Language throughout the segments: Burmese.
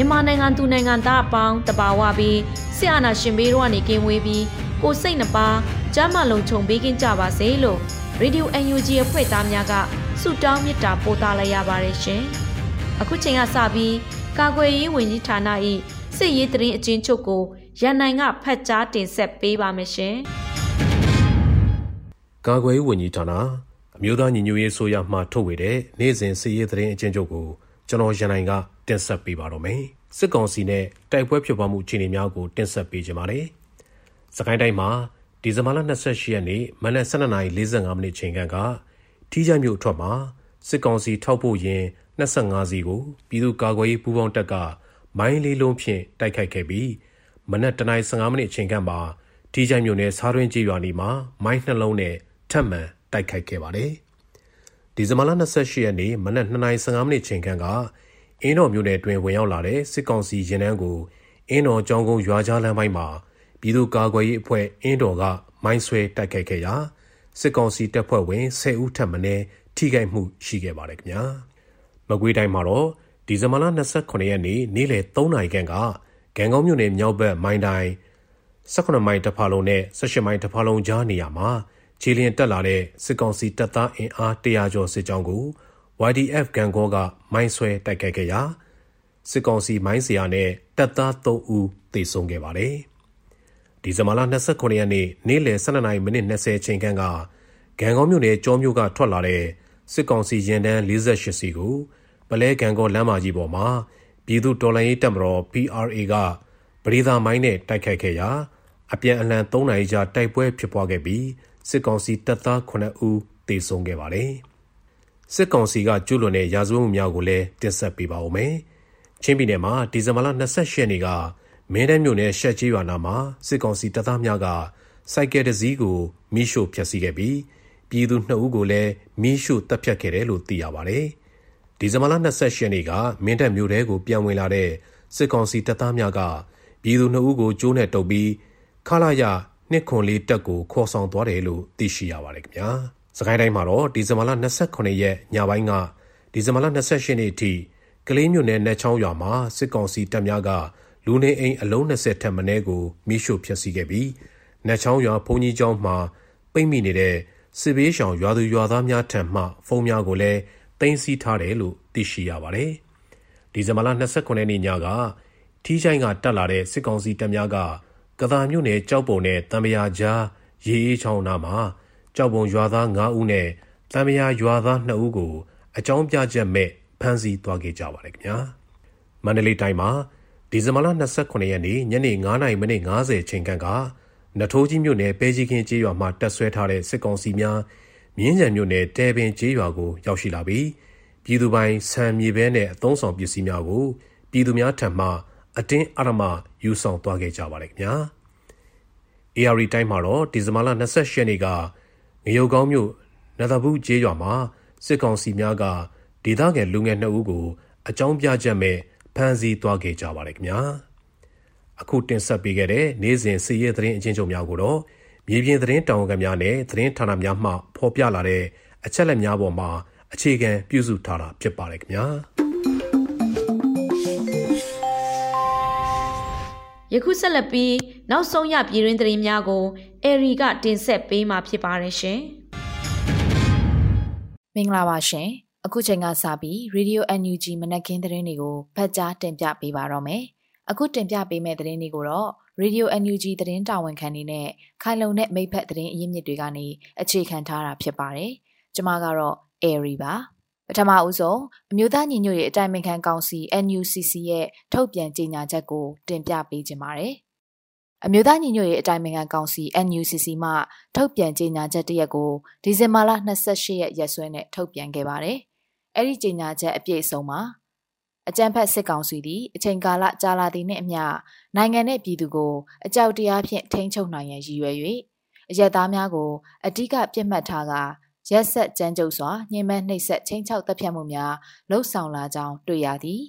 မြန်မာနိုင်ငံသူနိုင်ငံသားအပေါင်းတဘာဝပြီးဆရာနာရှင်ဘေးတို့ကနေကင်းဝေးပြီးကိုစိတ်နှပါကျမ်းမာလုံးခြုံပေးကင်းကြပါစေလို့ Radio UNG အဖွဲ့သားများကဆုတောင်းမေတ္တာပို့သလိုက်ရပါတယ်ရှင်။အခုချိန်ကစပြီးကာကွယ်ရေးဝန်ကြီးဌာန၏စစ်ရေးတရင်အချင်းချုပ်ကိုရန်နိုင်ကဖတ်ကြားတင်ဆက်ပေးပါမယ်ရှင်။ကာကွယ်ရေးဝန်ကြီးဌာနအမျိုးသားညီညွတ်ရေးဆိုရမှထုတ်ဝေတဲ့နေ့စဉ်စစ်ရေးတရင်အချင်းချုပ်ကို ကျွန်တော်ရန်နိုင်ကတင်ဆက်ပေးပါတော့မယ်။စစ်ကောင်စီနဲ့တိုက်ပွဲဖြစ်ပွားမှုအခြေအနေများကိုတင်ဆက်ပေးကြပါမယ်။စကိုင်းတိုင်းမှာဒီဇင်ဘာလ28ရက်နေ့မနက်12:45မိနစ်ချိန်ကထီးချိုင်မြို့အထွက်မှာစစ်ကောင်စီထောက်ပို့ရင်25စီကိုပြည်သူ့ကာကွယ်ရေးပူးပေါင်းတပ်ကမိုင်းလေးလုံးဖြင့်တိုက်ခိုက်ခဲ့ပြီးမနက်09:15မိနစ်ချိန်ကမှာထီးချိုင်မြို့နယ်စားတွင်းကြီးရွာနီမှာမိုင်းနှလုံးနဲ့ထပ်မံတိုက်ခိုက်ခဲ့ပါတယ်။ ဒီဇင်ဘာလ28ရက်နေ့မနက်2:15မိနစ်ချိန်ကအင်းတော်မြို့နယ်တွင်ဝင်ရောက်လာတဲ့စစ်ကောင်စီရင်နှန်းကိုအင်းတော်ကျောင်းကုန်းရွာကြားလမ်းပိုင်းမှာပြည်သူ့ကာကွယ်ရေးအဖွဲ့အင်းတော်ကမိုင်းဆွဲတိုက်ခိုက်ခဲ့ရာစစ်ကောင်စီတပ်ဖွဲ့ဝင်10ဦးထပ်မံထိခိုက်မှုရှိခဲ့ပါတယ်ခင်ဗျာမကွေးတိုင်းမှာတော့ဒီဇင်ဘာလ29ရက်နေ့နေ့လယ်3နာရီခန့်ကဂံကောင်းမြို့နယ်မြောက်ဘက်မိုင်းတိုင်း18မိုင်တဖာလုံးနဲ့18မိုင်တဖာလုံးကြားနေရာမှာ ခြေလျင်တက်လာတဲ့စစ်ကောင်စီတပ်သားအင်အား100ကျော်စစ်ကြောင်းကို YDF ဂန်ကောကမိုင်းဆွဲတိုက်ခိုက်ခဲ့ရာစစ်ကောင်စီမိုင်းစရာနဲ့တပ်သား3ဦးသေဆုံးခဲ့ပါတယ်။ဒီဇင်ဘာလ29ရက်နေ့နေ့လယ်12:20မိနစ်20ချိန်ခန့်ကဂံကောမြို့နယ်ကျောမြို့ကထွက်လာတဲ့စစ်ကောင်စီရင်တန်း48စီကိုပလဲဂံကောလမ်းမကြီးပေါ်မှာပြည်သူတော်လှန်ရေးတပ်မတော် PRA ကပရိသာမိုင်းနဲ့တိုက်ခိုက်ခဲ့ရာအပြန်အလှန်3နိုင်ကြာတိုက်ပွဲဖြစ်ပွားခဲ့ပြီး စစ်ကောင်စီတပ်သား9ဦးသေဆုံးခဲ့ပါတယ်။စစ်ကောင်စီကကျူးလွန်တဲ့ရာဇဝတ်မှုများကိုလည်းတင်ဆက်ပေးပါဦးမယ်။ချင်းပြည်နယ်မှာဒီဇင်ဘာလ28ရက်နေ့ကမင်းတပ်မြို့နယ်ရှက်ကြီးရွာနာမှာစစ်ကောင်စီတပ်သားများကစိုက်ကယ်တစည်းကိုမိရှို့ဖျက်ဆီးခဲ့ပြီးပြည်သူ2ဦးကိုလည်းမိရှို့တပ်ဖြတ်ခဲ့တယ်လို့သိရပါတယ်။ဒီဇင်ဘာလ28ရက်နေ့ကမင်းတပ်မြို့ထဲကိုပြန်ဝင်လာတဲ့စစ်ကောင်စီတပ်သားများကပြည်သူ2ဦးကိုကျိုးနဲ့တုပ်ပြီးခလာရ နှစ်ခွန်လေးတက်ကိုခေါ်ဆောင်သွားတယ်လို့သိရှိရပါတယ်ခင်ဗျာ။စကိုင်းတိုင်းမှာတော့ဒီဇင်ဘာလ28ရက်ညပိုင်းကဒီဇင်ဘာလ28ရက်နေ့အထိကလေးမြို့နယ်နယ်ချောင်းရွာမှာစစ်ကောင်စီတပ်များကလူနေအိမ်အလုံး20ထက်မနည်းကိုမိရှို့ဖျက်ဆီးခဲ့ပြီးနယ်ချောင်းရွာဘုံကြီးကျောင်းမှာပိတ်မိနေတဲ့စစ်ဘေးရှောင်ရွာသူရွာသားများထံမှဖုန်းများကိုလည်းတင်စီထားတယ်လို့သိရှိရပါတယ်။ဒီဇင်ဘာလ29ရက်နေ့ညကထီးချိုင်းကတက်လာတဲ့စစ်ကောင်စီတပ်များက ကသာမြို့နယ်ကြောက်ပုံနဲ့တံမယာကြားရေအေးချောင်းနာမှာကြောက်ပုံရွာသား9ဦးနဲ့တံမယာရွာသား2ဦးကိုအကြောင်းပြချက်မဲ့ဖမ်းဆီးသွားခဲ့ကြပါတယ်ခင်ဗျာမန္တလေးတိုင်းမှာဒီဇင်ဘာလ29ရက်နေ့ညနေ9:50မိနစ်50ချိန်ခန့်ကနထိုးကြီးမြို့နယ်ပဲကြီးခင်းကျေးရွာမှာတက်ဆွဲထားတဲ့စစ်ကောင်စီများမြင်းကြံမြို့နယ်တဲပင်ကျေးရွာကိုရောက်ရှိလာပြီးပြည်သူပိုင်ဆံမြေပဲနဲ့အသုံးဆောင်ပစ္စည်းများကိုပြည်သူများထံမှအတင်းအဓမ္မ ယူဆောင်သွားခဲ့ကြပါတယ်ခင်ဗျာ AR တိုင်းမှာတော့ဒီဇင်ဘာလ28ရက်နေ့ကငရုတ်ကောင်းမြို့နသဘူးကျေးရွာမှာစစ်ကောင်စီများကဒေသခံလူငယ်နှစ်ဦးကို အကြောင်းပြချက်မဲ့ဖမ်းဆီးသွားခဲ့ကြပါတယ်ခင်ဗျာအခုတင်ဆက်ပေးခဲ့တဲ့နေ့စဉ်စီးရဲသတင်းအချင်းချုပ်များကိုတော့မြေပြင်သတင်းတာဝန်ခံများနဲ့သတင်းဌာနများမှဖော်ပြလာတဲ့အချက်လက်များပေါ်မှာအခြေခံပြုစုထားတာဖြစ်ပါတယ်ခင်ဗျာ ယခုဆက်လက်ပြီးနောက်ဆုံးရပြည်တွင်းသတင်းများကိုအေရီကတင်ဆက်ပေးမှာဖြစ်ပါတယ်ရှင်။မင်္ဂလာပါရှင်အခုချိန်ကစပြီး Radio NUG မနက်ခင်းသတင်းတွေကိုဖတ်ကြားတင်ပြပေးပါတော့မယ်အခုတင်ပြပေးမယ့်သတင်းတွေကိုတော့ Radio NUG သတင်းတာဝန်ခံနေနဲ့ခိုင်လုံတဲ့မိဖက်သတင်းအရင်းမြစ်တွေကနေအခြေခံထားတာဖြစ်ပါတယ်ကျွန်မကတော့ Airy ပါ ပထမဦးဆုံးအမျိုးသားညီညွတ်ရေးအတိုင်းအမြခံကောင်စီ NUCC ရဲ့ထုတ်ပြန်ကြေညာချက်ကိုတင်ပြပေးခြင်းပါတယ်အမျိုးသားညီညွတ်ရေးအတိုင်းအမြံကောင်စီ NUCC မှထုတ်ပြန်ကြေညာချက်တရက်ကိုဒီဇင်ဘာလ28ရက်ရက်စွဲနဲ့ထုတ်ပြန်ခဲ့ပါတယ်။အဲ့ဒီကြေညာချက်အပြည့်အစုံမှာအကြံဖက်စစ်ကောင်စီသည်အချိန်ကာလကြာလာသည်နှင့်အမျှနိုင်ငံနဲ့ပြည်သူကိုအကြောက်တရားဖြင့်ထိန်းချုပ်နိုင်ရန်ရည်ရွယ်၍အရက်သားများကိုအ धिक ပြစ်မှတ်ထားက ရက်ဆက်ကြမ်းကြုတ်စွာညှဉ်းပန်းနှိပ်စက်ချင်းချောက်တပ်ဖြတ်မှုများလှုပ်ဆောင်လာကြောင်းတွေ့ရသည်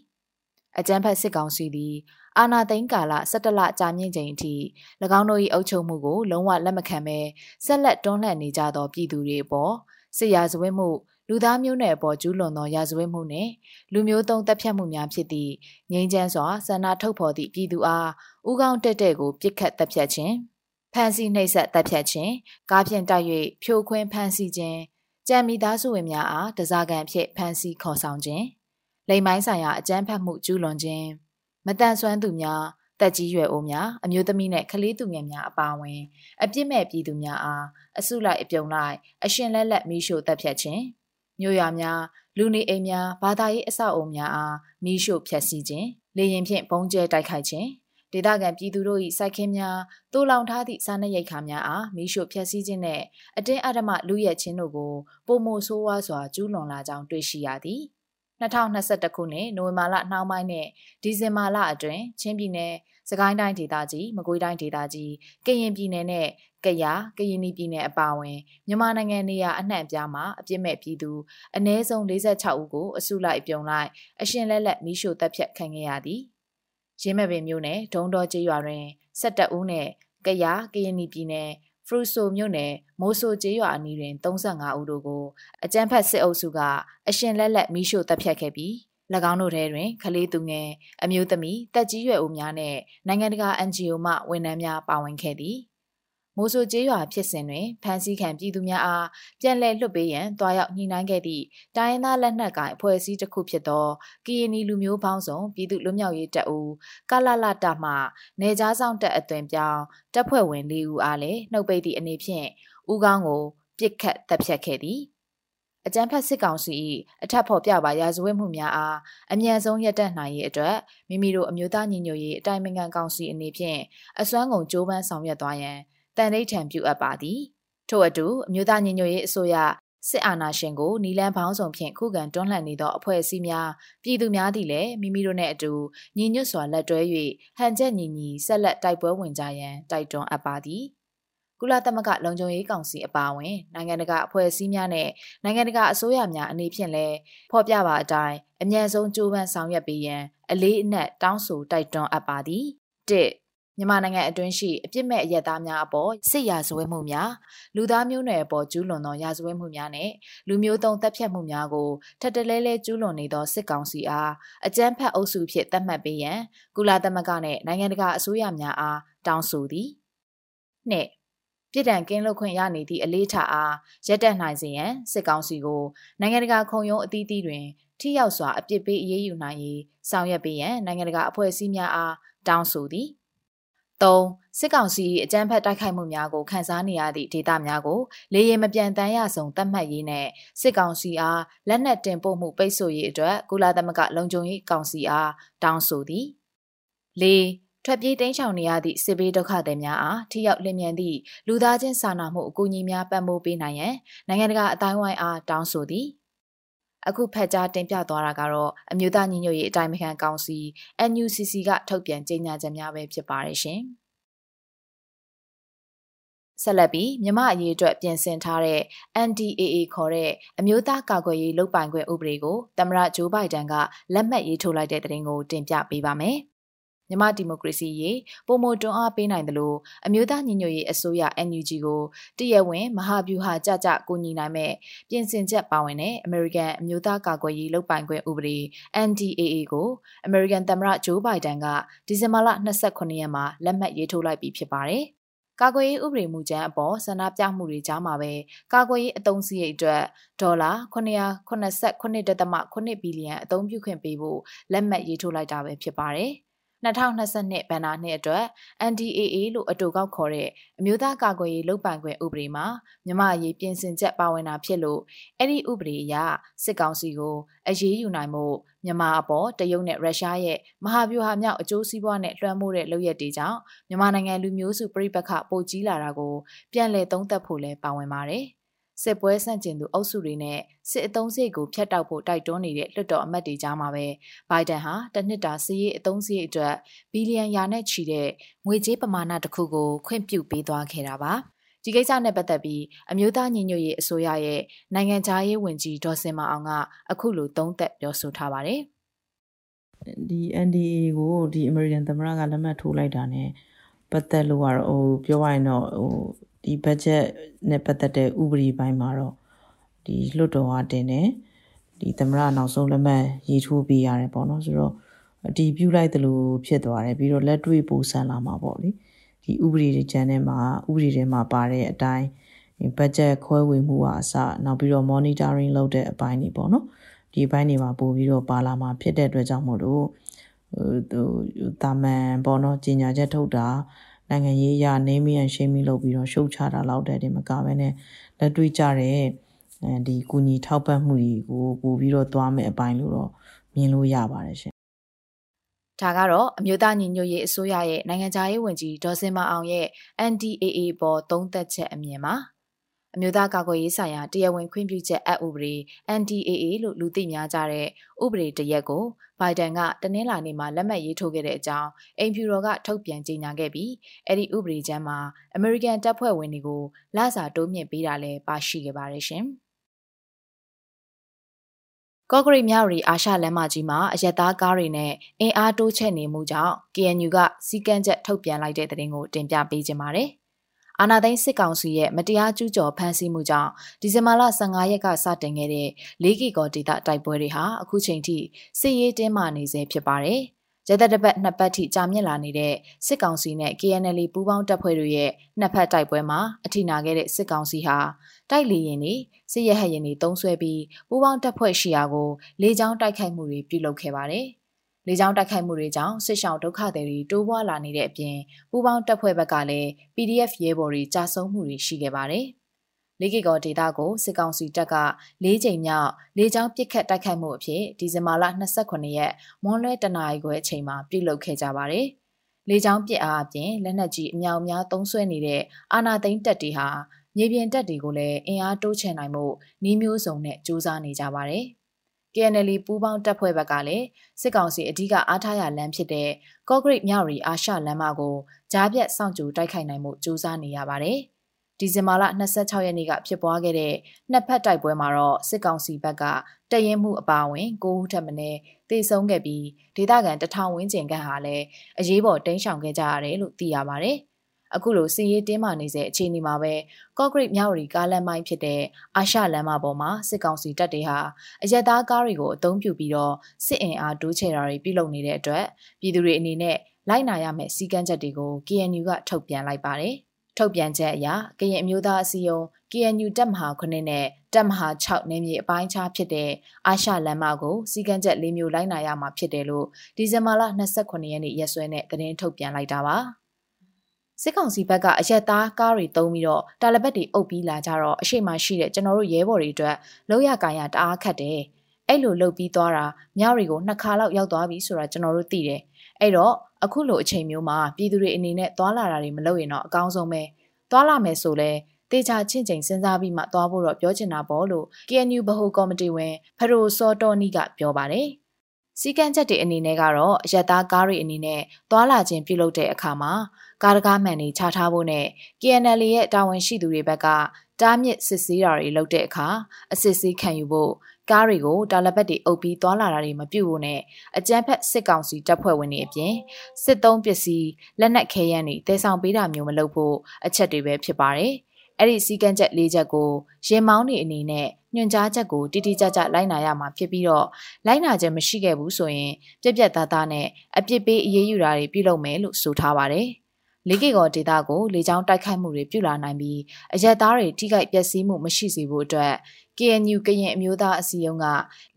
အကြံဖက်စစ်ကောင်စီသည်အာနာသိန်းကာလ17လကြာမြင့်ချိန်အထိ၎င်းတို့၏အုပ်ချုပ်မှုကိုလုံးဝလက်မခံဘဲဆက်လက်တွန်းလှန်နေကြသောပြည်သူတွေအပေါ်စစ်ရာဇဝတ်မှုလူသားမျိုးနွယ်အပေါ်ကျူးလွန်သောရာဇဝတ်မှုနှင့်လူမျိုးတုံးတပ်ဖြတ်မှုများဖြစ်သည့်ငြိမ်းချမ်းစွာဆန္ဒထုတ်ဖော်သည့်ပြည်သူအားဥကောင်းတက်တဲ့ကိုပြစ်ခတ်တပ်ဖြတ်ခြင်း ဖမ်းဆီးနှိပ်စက်တပ်ဖြတ်ခြင်းကားဖြင့်တိုက်၍ဖြိုခွင်းဖမ်းဆီးခြင်းကြံမိသားစုဝင်များအားတစားကန်ဖြစ်ဖမ်းဆီးခေါ်ဆောင်ခြင်းလိမ်မိုင်းဆိုင်ရာအကြမ်းဖက်မှုကျူးလွန်ခြင်းမတန်ဆွမ်းသူများတက်ကြီးရွယ်အိုများအမျိုးသမီးနဲ့ကလေးသူငယ်များအပါအဝင်အပြစ်မဲ့ပြည်သူများအားအစုလိုက်အပြုံလိုက်အရှင်လက်လက်မိရှို့တပ်ဖြတ်ခြင်းမြို့ရွာများလူနေအိမ်များဘာသာရေးအဆောက်အုံများအားမိရှို့ဖျက်ဆီးခြင်းလေရင်ဖြင့်ပုံကျဲတိုက်ခိုက်ခြင်း ဒေသခံပြည်သူတို့၏စိုက်ခင်းများတိုးလောင်ထားသည့်စားနပ်ရိက္ခာများအားမိရှို့ဖျက်ဆီးခြင်းနှင့်အတင်းအဓမ္မလူရဲခြင်းတို့ကိုပုံမိုဆိုးဝါးစွာကျူးလွန်လာကြောင်းတွေ့ရှိရသည်။2021ခုနှစ်နိုဝင်ဘာလနှောင်းပိုင်းနဲ့ဒီဇင်ဘာလအတွင်းချင်းပြည်နယ်စကိုင်းတိုင်းဒေသကြီးမကွေးတိုင်းဒေသကြီးကရင်ပြည်နယ်နဲ့ကယားကရင်ပြည်နယ်အပါအဝင်မြန်မာနိုင်ငံနေရာအနှံ့အပြားမှာအပြစ်မဲ့ပြည်သူအ ਨੇ ဆုံး46ဦးကိုအစုလိုက်ပြုံလိုက်အရှင်လက်လက်မိရှို့တပ်ဖြတ်ခံခဲ့ရသည် ရင်းမဲ့ပင်မြို့နယ်ဒုံတော်ကျေးရွာတွင်17ဦးနဲ့ကယားကရင်ပြည်နယ်ဖရူဆိုမြို့နယ်မိုးဆိုကျေးရွာအနီးတွင်35ဦးတို့ကိုအကြမ်းဖက်စစ်အုပ်စုကအရှင်လက်လက်မိရှို့တပ်ဖြတ်ခဲ့ပြီး၎င်းတို့ထဲတွင်ကလေးသူငယ်အမျိုးသမီးတက်ကြီးရွယ်ဦးများနဲ့နိုင်ငံတကာ NGO မှဝန်ထမ်းများပါဝင်ခဲ့သည် မိုးဆိုကျေးရွာဖြစ်စဉ်တွင်ဖမ်းဆီးခံပြည်သူများအားပြန်လည်လွှတ်ပေးရန်တွားရောက်ညှိနှိုင်းခဲ့သည့်တိုင်းရင်းသားလက်နက်ကိုင်အဖွဲ့အစည်းတစ်ခုဖြစ်သောကရင်နီလူမျိုးပေါင်းစုံပြည်သူလူမျိုးရေးတပ်ဦးကလလတမှနေကြားဆောင်တပ်အသွင်ပြောင်းတပ်ဖွဲ့ဝင်၄ဦးအားလည်းနှုတ်ပိတ်သည့်အနေဖြင့်ဦးကောင်းကိုပြစ်ခတ်တပ်ဖြတ်ခဲ့သည်အကြမ်းဖက်စစ်ကောင်စီ၏အထက်ဖော်ပြပါရာဇဝတ်မှုများအားအမြန်ဆုံးရပ်တန့်နိုင်ရေးအတွက်မိမိတို့အမျိုးသားညီညွတ်ရေးအတိုင်းအမြံကောင်စီအနေဖြင့်အစွမ်းကုန်ကြိုးပမ်းဆောင်ရွက်သွားရန် တန်ဋိဌံပြုအပ်ပါသည်ထို့အတူအမျိုးသားညီညွတ်ရေးအစိုးရစစ်အာဏာရှင်ကိုနီလန်းပေါင်းစုံဖြင့်ခုခံတွန်းလှန်နေသောအဖွဲ့အစည်းများပြည်သူများသည်လည်းမိမိတို့နှင့်အတူညီညွတ်စွာလက်တွဲ၍ဟန်ချက်ညီညီဆက်လက်တိုက်ပွဲဝင်ကြရန်တိုက်တွန်းအပ်ပါသည်ကုလသမဂ္ဂလုံခြုံရေးကောင်စီအပါအဝင်နိုင်ငံတကာအဖွဲ့အစည်းများနဲ့နိုင်ငံတကာအစိုးရများအနေဖြင့်လည်းဖော်ပြပါအတိုင်းအမြန်ဆုံးကြိုးပမ်းဆောင်ရွက်ပေးရန်အလေးအနက်တောင်းဆိုတိုက်တွန်းအပ်ပါသည်၁ မြန်မာနိုင်ငံအတွင်းရှိအပြစ်မဲ့အရက်သားများအပေါ်စစ်ရာဇဝတ်မှုများလူသားမျိုးနွယ်အပေါ်ကျူးလွန်သောရာဇဝတ်မှုများနဲ့လူမျိုးတုံးတပ်ဖြတ်မှုများကိုထပ်တလဲလဲကျူးလွန်နေသောစစ်ကောင်စီအားအကြမ်းဖက်အုပ်စုဖြစ်သတ်မှတ်ပေးရန်ကုလသမဂ္ဂနှင့်နိုင်ငံတကာအစိုးရများအားတောင်းဆိုသည်နှစ်ပြည်တံကင်းလွတ်ခွင့်ရနေသည့်အလေးထားအားရက်တက်နိုင်စေရန်စစ်ကောင်စီကိုနိုင်ငံတကာခုံရုံးအသီးသီးတွင်ထိရောက်စွာအပြစ်ပေးအရေးယူနိုင်ရေးဆောင်ရွက်ပေးရန်နိုင်ငံတကာအဖွဲ့အစည်းများအားတောင်းဆိုသည် ၃စစ်ကောင်စီအကြမ်းဖက်တိုက်ခိုက်မှုများကိုခန်းစားနေရသည့်ဒေသများကိုလေရင်မပြန်တမ်းရဆုံးတတ်မှတ်ရေးနဲ့စစ်ကောင်စီအားလက်နက်တင်ပို့မှုပိတ်ဆို့ရေးအတွက်ကုလသမဂ္ဂလုံခြုံရေးကောင်စီအားတောင်းဆိုသည်၄ထွက်ပြေးတိမ်းရှောင်နေရသည့်စစ်ဘေးဒုက္ခသည်များအားထိရောက်လျင်မြန်သည့်လူသားချင်းစာနာမှုအကူအညီများပံ့ပိုးပေးနိုင်ရန်နိုင်ငံတကာအတိုင်းဝိုင်းအားတောင်းဆိုသည် အခုဖက်ကြားတင်ပြသွားတာကတော့အမျိုးသားညီညွတ်ရေးအတိုင်းအခံကောင်စီ NUCC ကထုတ်ပြန်ကြေညာချက်များပဲဖြစ်ပါတယ်ရှင်။ဆက်လက်ပြီးမြမအရေးအတွက်ပြင်ဆင်ထားတဲ့ NDAA ခေါ်တဲ့အမျိုးသားကာကွယ်ရေးလုပ်ပိုင်ခွင့်ဥပဒေကိုသမ္မတဂျိုးဘိုင်ဒန်ကလက်မှတ်ရေးထိုးလိုက်တဲ့တဲ့တင်ကိုတင်ပြပေးပါမယ်။ မြန်မာဒီမိုကရေစီရေးပုံမတွန်းအားပေးနိုင်တယ်လို့အမျိုးသားညီညွတ်ရေးအစိုးရ NUG ကိုတရဝင်းမဟာဗျူဟာကြကြကူညီနိုင်မဲ့ပြင်ဆင်ချက်ပါဝင်တဲ့ American အမျိုးသားကာကွယ်ရေးလုပ်ပိုင်ခွင့်ဥပဒေ NDAA ကို American သမ္မတဂျိုးဘိုင်ဒန်ကဒီဇင်ဘာလ29ရက်မှာလက်မှတ်ရေးထိုးလိုက်ပြီးဖြစ်ပါတယ်။ကာကွယ်ရေးဥပဒေမူကြမ်းအပေါ်ဆန္ဒပြမှုတွေကြားမှာပဲကာကွယ်ရေးအသုံးစရိတ်အတွက်ဒေါ်လာ989.8ဘီလီယံအသုံးပြုခွင့်ပေးဖို့လက်မှတ်ရေးထိုးလိုက်တာပဲဖြစ်ပါတယ်။ 2022ဘဏ္ဍာနှစ်အတွက် NDAA လို့အတူကောက်ခေါ်တဲ့အမျိုးသားကာကွယ်ရေးလုပ်ပိုင်ခွင့်ဥပဒေမှာမြမရေးပြင်ဆင်ချက်ပါဝင်တာဖြစ်လို့အဲ့ဒီဥပဒေအရစစ်ကောင်စီကိုအရေးယူနိုင်မှုမြန်မာအပေါ်တရုတ်နဲ့ရုရှားရဲ့မဟာဗျူဟာမြောက်အကျိုးစီးပွားနဲ့လွှမ်းမိုးတဲ့လုပ်ရက်တွေကြောင့်မြန်မာနိုင်ငံလူမျိုးစုပြိပခပိုကြီးလာတာကိုပြန်လည်သုံးသပ်ဖို့လဲပါဝင်ပါတယ်။ စစ်ပွဲဆန့်ကျင်သူအုပ်စုတွေနဲ့စစ်အုံစိတ်ကိုဖျက်တောက်ဖို့တိုက်တွန်းနေတဲ့လွှတ်တော်အမတ်တွေကြားမှာပဲဘိုင်ဒန်ဟာတနှစ်တာစီးရေးအုံစိတ်အတွက်ဘီလီယံရာနဲ့ချီတဲ့ငွေကြေးပမာဏတစ်ခုကိုခွင့်ပြုပေးသွားခဲ့တာပါဒီကိစ္စနဲ့ပတ်သက်ပြီးအမျိုးသားညီညွတ်ရေးအစိုးရရဲ့နိုင်ငံခြားရေးဝန်ကြီးဒေါ်စင်မအောင်ကအခုလိုသုံးသပ်ပြောဆိုထားပါတယ်ဒီ NDA ကိုဒီ American သမ္မတကလက်မှတ်ထိုးလိုက်တာ ਨੇ ပတ်သက်လို့ကတော့ဟိုပြောရရင်တော့ဟို ဒီ budget နဲ့ပတ်သက်တဲ့ဥပဒေပိုင်းမှာတော့ဒီလွှတ်တော်ကတင်တယ်ဒီသမရနောက်ဆုံးလက်မှတ်ရေးထိုးပေးရတယ်ပေါ့နော်ဆိုတော့အတီးပြုတ်လိုက်တယ်လို့ဖြစ်သွားတယ်ပြီးတော့လက်တွေ့ပို့ဆန်လာမှာပေါ့လေဒီဥပဒေတွေကျန်တဲ့မှာဥပဒေတွေမှာပါတဲ့အတိုင်း budget ခွဲဝေမှုကအစနောက်ပြီးတော့ monitoring လုပ်တဲ့အပိုင်းတွေပေါ့နော်ဒီဘိုင်းတွေမှာပို့ပြီးတော့ပါလာမှာဖြစ်တဲ့အတွက်ကြောင့်မို့လို့ဟိုတာမန်ပေါ့နော်ကြီးညာချက်ထုတ်တာ နိုင်ငံရေးအရ naming and shaming လုပ်ပြီးတော့ရှုတ်ချတာလောက်တဲ့တင်မကဘဲနဲ့လက်တွေ့ကြတဲ့ဒီကုညီထောက်ပံ့မှုတွေကိုပို့ပြီးတော့သွားမယ်အပိုင်းလို့တော့မြင်လို့ရပါတယ်ရှင်ဒါကတော့အမျိုးသားညီညွတ်ရေးအစိုးရရဲ့နိုင်ငံခြားရေးဝန်ကြီးဒေါ်စင်မအောင်ရဲ့ NDAA ပေါ်သုံးသက်ချက်အမြင်ပါ အမျိုးသားကာကွယ်ရေးဆိုင်ရာတရားဝင်ခွင့်ပြုချက်အဥပဒေ NDAA လို့လူသိများကြတဲ့ဥပဒေတရက်ကိုဘိုင်ဒန်ကတနင်္လာနေ့မှာလက်မှတ်ရေးထိုးခဲ့တဲ့အကြောင်းအိမ်ဖြူတော်ကထုတ်ပြန်ကြေညာခဲ့ပြီးအဲ့ဒီဥပဒေချမ်းမှာအမေရိကန်တပ်ဖွဲ့ဝင်တွေကိုလစာတိုးမြင့်ပေးတာလည်းပါရှိခဲ့ပါတယ်ရှင်။ကော့ဂရိတ်မြောက်ရီအာရှလမ်းမကြီးမှာအရက်သားကားတွေနဲ့အင်အားတိုးချဲ့နေမှုကြောင့် KNU ကစီကန်းချက်ထုတ်ပြန်လိုက်တဲ့တဲ့တင်ကိုတင်ပြပေးခြင်းပါတယ်။ အာနာသိန်းစစ်ကောင်စီရဲ့မတရားကျူးကျော်ဖမ်းဆီးမှုကြောင့်ဒီဇင်ဘာလ15ရက်ကစတင်ခဲ့တဲ့၄ကီကောဒေတာတိုက်ပွဲတွေဟာအခုချိန်ထိစစ်ရေးတင်းမာနေဆဲဖြစ်ပါတယ်။ကျသက်တပတ်နှစ်ပတ်ထိကြာမြင့်လာနေတဲ့စစ်ကောင်စီနဲ့ KNL ပူးပေါင်းတပ်ဖွဲ့တို့ရဲ့နှစ်ဖက်တိုက်ပွဲမှာအထိနာခဲ့တဲ့စစ်ကောင်စီဟာတိုက်လေရင်တွေစစ်ရဟတ်ရင်တွေတုံးဆွဲပြီးပူးပေါင်းတပ်ဖွဲ့ရှိရာကိုလေကြောင်းတိုက်ခိုက်မှုတွေပြုလုပ်ခဲ့ပါတယ်။ လေကြောင်းတိုက်ခိုက်မှုတွေကြောင့်စစ်ရှောင်ဒုက္ခသည်တွေတိုးပွားလာနေတဲ့အပြင်ပူးပေါင်းတပ်ဖွဲ့ဘက်ကလည်း PDF ရဲဘော်တွေကြာဆုံးမှုတွေရှိခဲ့ပါတယ်။လေးကီကောဒေတာကိုစစ်ကောင်စီတပ်က၄ချိန်မြောက်လေကြောင်းပစ်ခတ်တိုက်ခိုက်မှုအဖြစ်ဒီဇင်ဘာလ29ရက်မွန်းလွဲတနာရီခွဲအချိန်မှာပြုလုပ်ခဲ့ကြပါတယ်။လေကြောင်းပစ်အားအပြင်လက်နက်ကြီးအမြောက်များသုံးစွဲနေတဲ့အာနာသိန်းတပ်တွေဟာမြေပြင်တပ်တွေကိုလည်းအင်အားတိုးချဲ့နိုင်မှုနှီးမျိုးစုံနဲ့စ조사နေကြပါတယ်။ KNL ပူးပေါင်းတပ်ဖွဲ့ဘက်ကလည်းစစ်ကောင်စီအဓိကအားထားရလမ်းဖြစ်တဲ့ကော့ဂရိတ်မြောက်ရီအာရှလမ်းမကိုကြားပြတ်စောင့်ကြိုတိုက်ခိုက်နိုင်မှုစူးစမ်းနေရပါတယ်။ဒီဇင်ဘာလ26ရက်နေ့ကဖြစ်ပွားခဲ့တဲ့နှစ်ဖက်တိုက်ပွဲမှာတော့စစ်ကောင်စီဘက်ကတရင်မှုအပါအဝင်9ဦးထပ်မံတေဆုံးခဲ့ပြီးဒေသခံတထောင်ဝန်းကျင်ခန့်ဟာလည်းအရေးပေါ်တိမ်းရှောင်ခဲ့ကြရတယ်လို့သိရပါတယ်။ အခုလိုစီရေးတင်းမာနေစေအခြေအနေမှာပဲကော့ဂရိတ်မြောက်ရီကားလမ်းမိုင်းဖြစ်တဲ့အာရှလမ်းမပေါ်မှာစစ်ကောင်စီတပ်တွေဟာအရက်သားကားတွေကိုအုံပြုပြီးတော့စစ်အင်အားတိုးချဲ့တာတွေပြုလုပ်နေတဲ့အတွက်ပြည်သူတွေအနေနဲ့လိုက်နာရမယ့်စီကံချက်တွေကို KNU ကထုတ်ပြန်လိုက်ပါတယ်။ထုတ်ပြန်ချက်အရကရင်အမျိုးသားအစည်းအရုံး KNU တပ်မဟာ9နဲ့တပ်မဟာ6နယ်မြေအပိုင်းခြားဖြစ်တဲ့အာရှလမ်းမကိုစီကံချက်၄မျိုးလိုက်နာရမှာဖြစ်တယ်လို့ဒီဇင်ဘာလ29ရက်နေ့ရက်စွဲနဲ့သတင်းထုတ်ပြန်လိုက်တာပါ။ စစ်ကောင်စီဘက်ကအရက်သားကားတွေတုံးပြီးတော့တာလဘက်တွေအုပ်ပြီးလာကြတော့အရှိမရှိတဲ့ကျွန်တော်တို့ရဲဘော်တွေအတွက်လောက်ရကန်ရတအားခတ်တယ်အဲ့လိုလှုပ်ပြီးသွားတာမြောက်တွေကိုနှစ်ခါလောက်ရောက်သွားပြီဆိုတာကျွန်တော်တို့သိတယ်အဲ့တော့အခုလိုအချိန်မျိုးမှာပြည်သူတွေအနေနဲ့သွာလာတာတွေမလုပ်ရင်တော့အကောင်းဆုံးပဲသွာလာမယ်ဆိုလဲတေချာချင်းချင်းစဉ်းစားပြီးမှသွားဖို့တော့ပြောချင်တာပေါ့လို့ KNU ဗဟိုကော်မတီဝင်ဖရိုစောတော်နီကပြောပါတယ်စီကန်းချက်တွေအနေနဲ့ကတော့အရက်သားကားတွေအနေနဲ့သွာလာခြင်းပြုလုပ်တဲ့အခါမှာ ကားတကားမှန်တွေချထားဖို့နဲ့ KNL ရဲ့တာဝန်ရှိသူတွေဘက်ကတားမြစ်စစ်ဆေးတာတွေလုပ်တဲ့အခါအစစ်ဆေးခံယူဖို့ကားတွေကိုတာလပတ်တွေအုပ်ပြီးသွာလာတာတွေမပြုဖို့နဲ့အကြမ်းဖက်စစ်ကောင်စီတပ်ဖွဲ့ဝင်တွေအပြင်စစ်သုံးပစ္စည်းလက်နက်ခဲယမ်းတွေတဲဆောင်ပေးတာမျိုးမလုပ်ဖို့အချက်တွေပဲဖြစ်ပါတယ်။အဲ့ဒီစီကန်းချက်၄ချက်ကိုရင်မောင်းနေအနေနဲ့ညွှန်ကြားချက်ကိုတိတိကျကျလိုက်နာရမှာဖြစ်ပြီးတော့လိုက်နာခြင်းမရှိခဲ့ဘူးဆိုရင်ပြက်ပြက်သားသားနဲ့အပြစ်ပေးအရေးယူတာတွေပြုလုပ်မယ်လို့ဆိုထားပါတယ်။ လေးကေကောဒေတာကိုလေကြောင်းတိုက်ခိုက်မှုတွေပြုလာနိုင်ပြီးအရက်သားတွေထိခိုက်ပျက်စီးမှုမရှိစေဖို့အတွက် KNU ကရင်အမျိုးသားအစည်းအရုံးက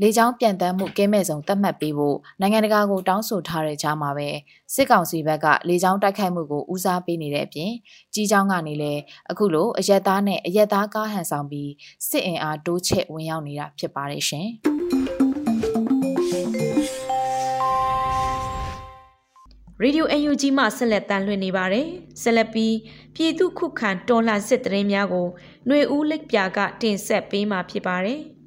လေကြောင်းပြန်တမ်းမှုကဲမဲ့ဆုံးသတ်မှတ်ပေးဖို့နိုင်ငံတကာကိုတောင်းဆိုထားတဲ့ကြားမှာပဲစစ်ကောင်စီဘက်ကလေကြောင်းတိုက်ခိုက်မှုကိုဦးစားပေးနေတဲ့အပြင်ကြီးချောင်းကနေလည်းအခုလိုအရက်သားနဲ့အရက်သားကားဟန်ဆောင်ပြီးစစ်အင်အားတိုးချဲ့ဝင်ရောက်နေတာဖြစ်ပါတယ်ရှင်။ ရေဒီယို UNG မှဆက်လက်တန်လှည့်နေပါတယ်။ဆက်လက်ပြီးပြည်သူခုခံတော်လှန်စစ်တရင်များကိုຫນွေဦးလိပ်ပြာကတင်ဆက်ပေးမှာဖြစ်ပါတယ်။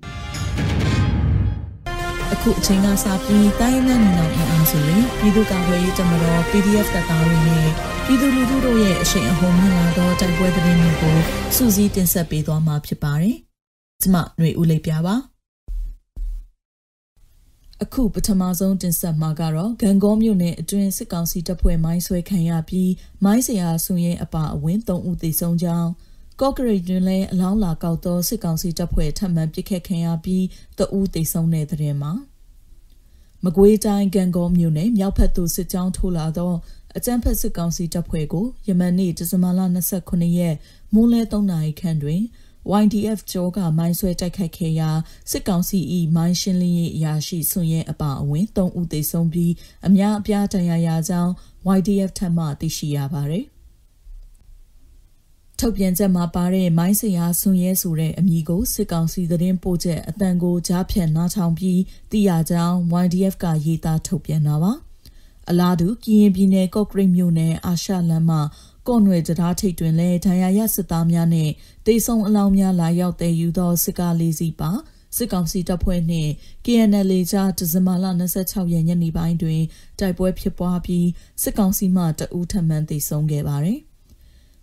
အခုအချိန်ကစပြီးတိုင်းနဲ့နေအောင်အအောင်ဆိုရင်ပြည်သူ့ကာကွယ်ရေးတမတော် PDF တပ်သားတွေနဲ့ပြည်သူလူထုတို့ရဲ့အရှိန်အဟုန်မြင့်လာသောတိုက်ပွဲသတင်းတွေကိုစူးစီးတင်ဆက်ပေးသွားမှာဖြစ်ပါတယ်။ကျမຫນွေဦးလိပ်ပြာပါ။ အခုပထမဆုံးတင်ဆက်မှာကတော့ဂံကောမြို့နယ်အတွင်းစစ်ကောင်စီတပ်ဖွဲ့မိုင်းဆွဲခံရပြီးမိုင်းစရာဆွန်ရဲအပါအဝင်၃ဦးသေဆုံးကြောင်းကော့ဂရိတ်တွင်လည်းအလောင်းလာကောက်သောစစ်ကောင်စီတပ်ဖွဲ့ထပ်မံပစ်ခတ်ခံရပြီးတအူးသေဆုံးတဲ့တဲ့မှာမကွေးတိုင်းဂံကောမြို့နယ်မြောက်ဖက်သို့စစ်ကြောင်းထိုးလာသောအကြမ်းဖက်စစ်ကောင်စီတပ်ဖွဲ့ကိုယမန်နေ့ဒီဇင်ဘာလ29ရက်မိုးလယ်3နာရီခန့်တွင် YDF ကြောကမိုင်းဆွဲတိုက်ခိုက်ခဲ့ရာစစ်ကောင်စီ၏မိုင်းရှင်းလင်းရေးအရာရှိဆွန်ရဲအပါအဝင်3ဦးသေဆုံးပြီးအများအပြားဒဏ်ရာရကြောင်း YDF ထပ်မံသိရှိရပါသည်ထုတ်ပြန်ချက်မှာပါတဲ့မိုင်းစရာဆွန်ရဲဆိုတဲ့အမည်ကိုစစ်ကောင်စီသတင်းပို့ချက်အတန်ကိုကြားဖြတ်နားထောင်ပြီးသိရကြောင်း YDF ကရေးသားထုတ်ပြန်တာပါအလားတူကရင်ပြည်နယ်ကော့ကရိတ်မြို့နယ်အာရှလမ်းမှာ ကော့နွယ်တရားထိတ်တွင်လည်းဒဏ်ရာရစစ်သားများနဲ့တေဆုံအလောင်းများလာရောက်တဲ့ယူသောစစ်ကားလေးစီးပါစစ်ကောင်စီတပ်ဖွဲ့နှင့် KNL ကြားဒီဇင်ဘာလ26ရက်ညနေပိုင်းတွင်တိုက်ပွဲဖြစ်ပွားပြီးစစ်ကောင်စီမှတအူးထမှန်သေဆုံးခဲ့ပါသည်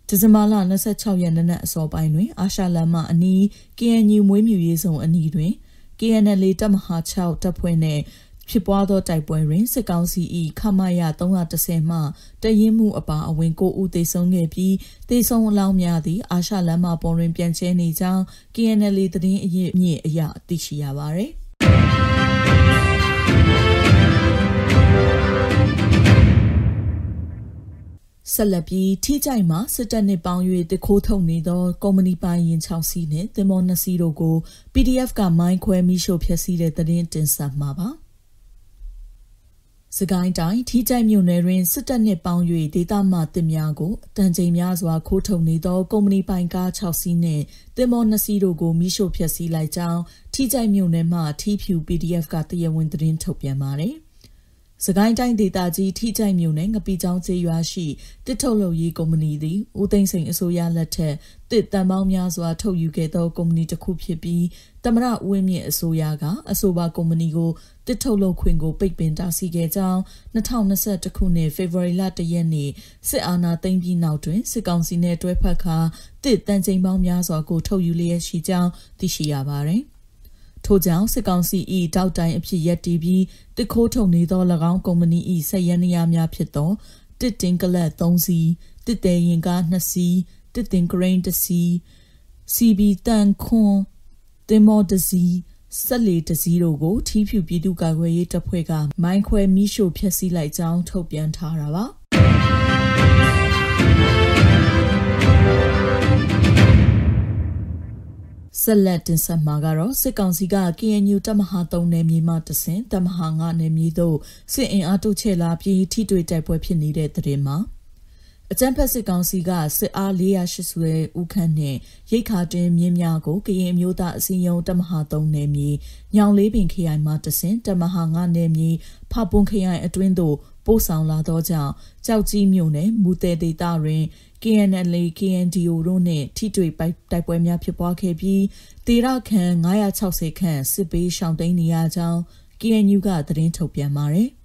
ဒီဇင်ဘာလ26ရက်နေ့နက်အစောပိုင်းတွင် အာရှလမ်းမအနီး KNU မွေးမြူရေးဆောင်အနီးတွင် KNL တပ်မဟာ6တပ်ဖွဲ့နှင့် ဖြစ်ပွားသောတိုက်ပွဲတွင်စစ်ကောင်စီ၏ခမရ310မှတရင်မှုအပါအဝင်ကိုဦးသေဆုံးခဲ့ပြီးသေဆုံးအလောင်းများသည့်အာရှလမ်းမပေါ်တွင်ပြန်ကျဲနေကြောင်း KNL သတင်းအရင်းမြစ်အရသိရှိရပါသည်ဆက်လက်ပြီးထိကြိုက်မှာစစ်တပ်နှင့်ပေါင်း၍တခိုးထုတ်နေသောကုမ္ပဏီပိုင်ရင်6စီးနှင့်သင်္ဘော2စီးတို့ကို PDF ကမိုင်းခွဲမိရှို့ဖျက်ဆီးတဲ့သတင်းတင်ဆက်မှာပါ။ စကိုင်းတိုင်းထီးကြိုက်မြို့နယ်တွင်စစ်တပ်နှင့်ပေါင်း၍ဒေသမှတင်များကိုတန်ချိန်များစွာခိုးထုတ်နေသောကုမ္ပဏီပိုင်ကား6စီးနှင့်တင်မော2စီးတို့ကိုမိရှို့ဖျက်ဆီးလိုက်ကြောင်းထီးကြိုက်မြို့နယ်မှထီးဖြူ PDF ကတရားဝင်သတင်းထုတ်ပြန်ပါတယ်။ စကိုင်းတိုင်းဒေသကြီးထိကြိုက်မြို့နယ်ငပီချောင်းကျေးရွာရှိတစ်ထုတ်လုပ်ရေးကုမ္ပဏီသည်ဦးသိန်းစိန်အစိုးရလက်ထက်တစ်တန်ပေါင်းများစွာထုတ်ယူခဲ့သောကုမ္ပဏီတစ်ခုဖြစ်ပြီးတမရဦးဝင်းမြင့်အစိုးရကအဆိုပါကုမ္ပဏီကိုတစ်ထုတ်လုပ်ခွင့်ကိုပိတ်ပင်တားဆီးခဲ့ကြောင်း2021ခုနှစ်ဖေဖော်ဝါရီလ1ရက်နေ့စစ်အာဏာသိမ်းပြီးနောက်တွင်စစ်ကောင်စီနှင့်တွဲဖက်ခါတစ်တန်ချိန်ပေါင်းများစွာကိုထုတ်ယူလျက်ရှိကြောင်းသိရှိရပါသည် ထို့ကြောင့်စစ်ကောင်စီ၏တောက်တိုင်အဖြစ်ရက်တီပြီးတစ်ခိုးထုတ်နေသော၎င်းကုမ္ပဏီ၏ဆက်ရန်နေရာများဖြစ်သောတစ်တင်ကလတ်3စီးတစ်တဲရင်ကား2စီးတစ်တင်ဂရိန်း1စီး CB တန်ခွန်တင်မောတစီဆက်လေတစည်းတို့ကိုထီးဖြူပြည်သူ့ကာကွယ်ရေးတပ်ဖွဲ့ကမိုင်းခွဲမိရှို့ဖျက်ဆီးလိုက်ကြောင်းထုတ်ပြန်ထားတာပါ ဆက်လက်တင်ဆက်မှာကတော့စစ်ကောင်စီက KNU တပ်မဟာ3နယ်မြေမှတဆင်တပ်မဟာ9နယ်မြေသို့စစ်အင်အားတိုးချဲ့လာပြီးထိတွေ့တိုက်ပွဲဖြစ်နေတဲ့တဲ့တင်မှာအကြံဖက်စစ်ကောင်စီကစစ်အား480ဦးခန့်နဲ့ရိတ်ခါတင်မြင်းများကိုကရင်အမျိုးသားအစည်းအရုံးတမဟာ3နယ်မြေညောင်လေးပင်ခရိုင်မှတဆင်တမဟာ9နယ်မြေဖပွန်ခရိုင်အတွင်းသို့ပို့ဆောင်လာသောကြောင့်ကြောက်ကြီးမြို့နယ်မူတဲဒေတာတွင် KNL KNDO တို့နှင့်ထိတွေ့တိုက်ပွဲများဖြစ်ပွားခဲ့ပြီးတေရခန့်960ခန့်စစ်ပေးရှောင်တိန်နေရကြောင်း KNU ကသတင်းထုတ်ပြန်ပါတယ်။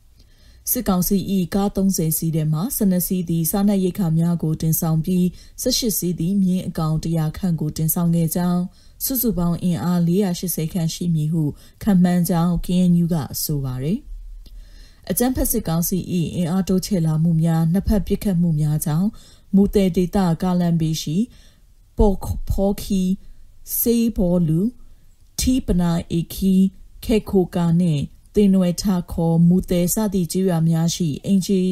စစ်ကောင်စီ၏ကား30စီးထဲမှ12စီးသည်စားနပ်ရိက္ခာများကိုတင်ဆောင်ပြီး18စီးသည်မြင်းအကောင်100ခန့်ကိုတင်ဆောင်ခဲ့ကြောင်းစုစုပေါင်းအင်အား480ခန့်ရှိမည်ဟုခန့်မှန်းကြောင်း KNU ကဆိုပါတယ်အကြံဖက်စစ်ကောင်စီ၏အင်အားတိုးချဲ့လာမှုများနှစ်ဖက်ပစ်ခတ်မှုများကြောင့် မူတေဒေတာကာလန်ဘေရှိပေါ်ဖော်ခီစေဘောလူတီပနာအေခီခေခိုကာနှင့်တင်နွယ်ထခေါ်မူတဲစသည့်ကျွော်များရှိအင်ဂျီ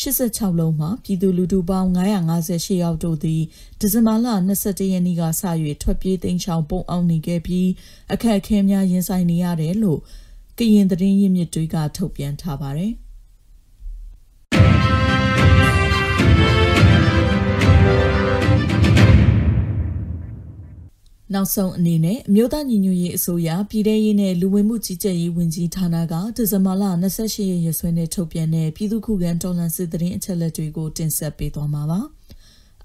86လုံးမှာပြည်သူလူထုပေါင်း958ယောက်တို့သည်ဒီဇင်ဘာလ22ရက်နေ့ကစ၍ထွက်ပြေးတိမ်းရှောင်ပုံအောင်နေခဲ့ပြီးအခက်အခဲများရင်ဆိုင်နေရတယ်လို့ကရင်သတင်းရင်းမြစ်တွေကထုတ်ပြန်ထားပါတယ်။ နောက်ဆုံးအနေနဲ့အမျိုးသားညီညွတ်ရေးအစိုးရပြည်ထရေးနဲ့လူဝင်မှုကြီးကြပ်ရေးဝန်ကြီးဌာနကဒီဇင်ဘာလ28ရက်ရက်စွဲနဲ့ထုတ်ပြန်တဲ့ပြည်သူ့ခုခံတော်လှန်စစ်တရင်အချက်လက်တွေကိုတင်ဆက်ပေးသွားမှာပါ။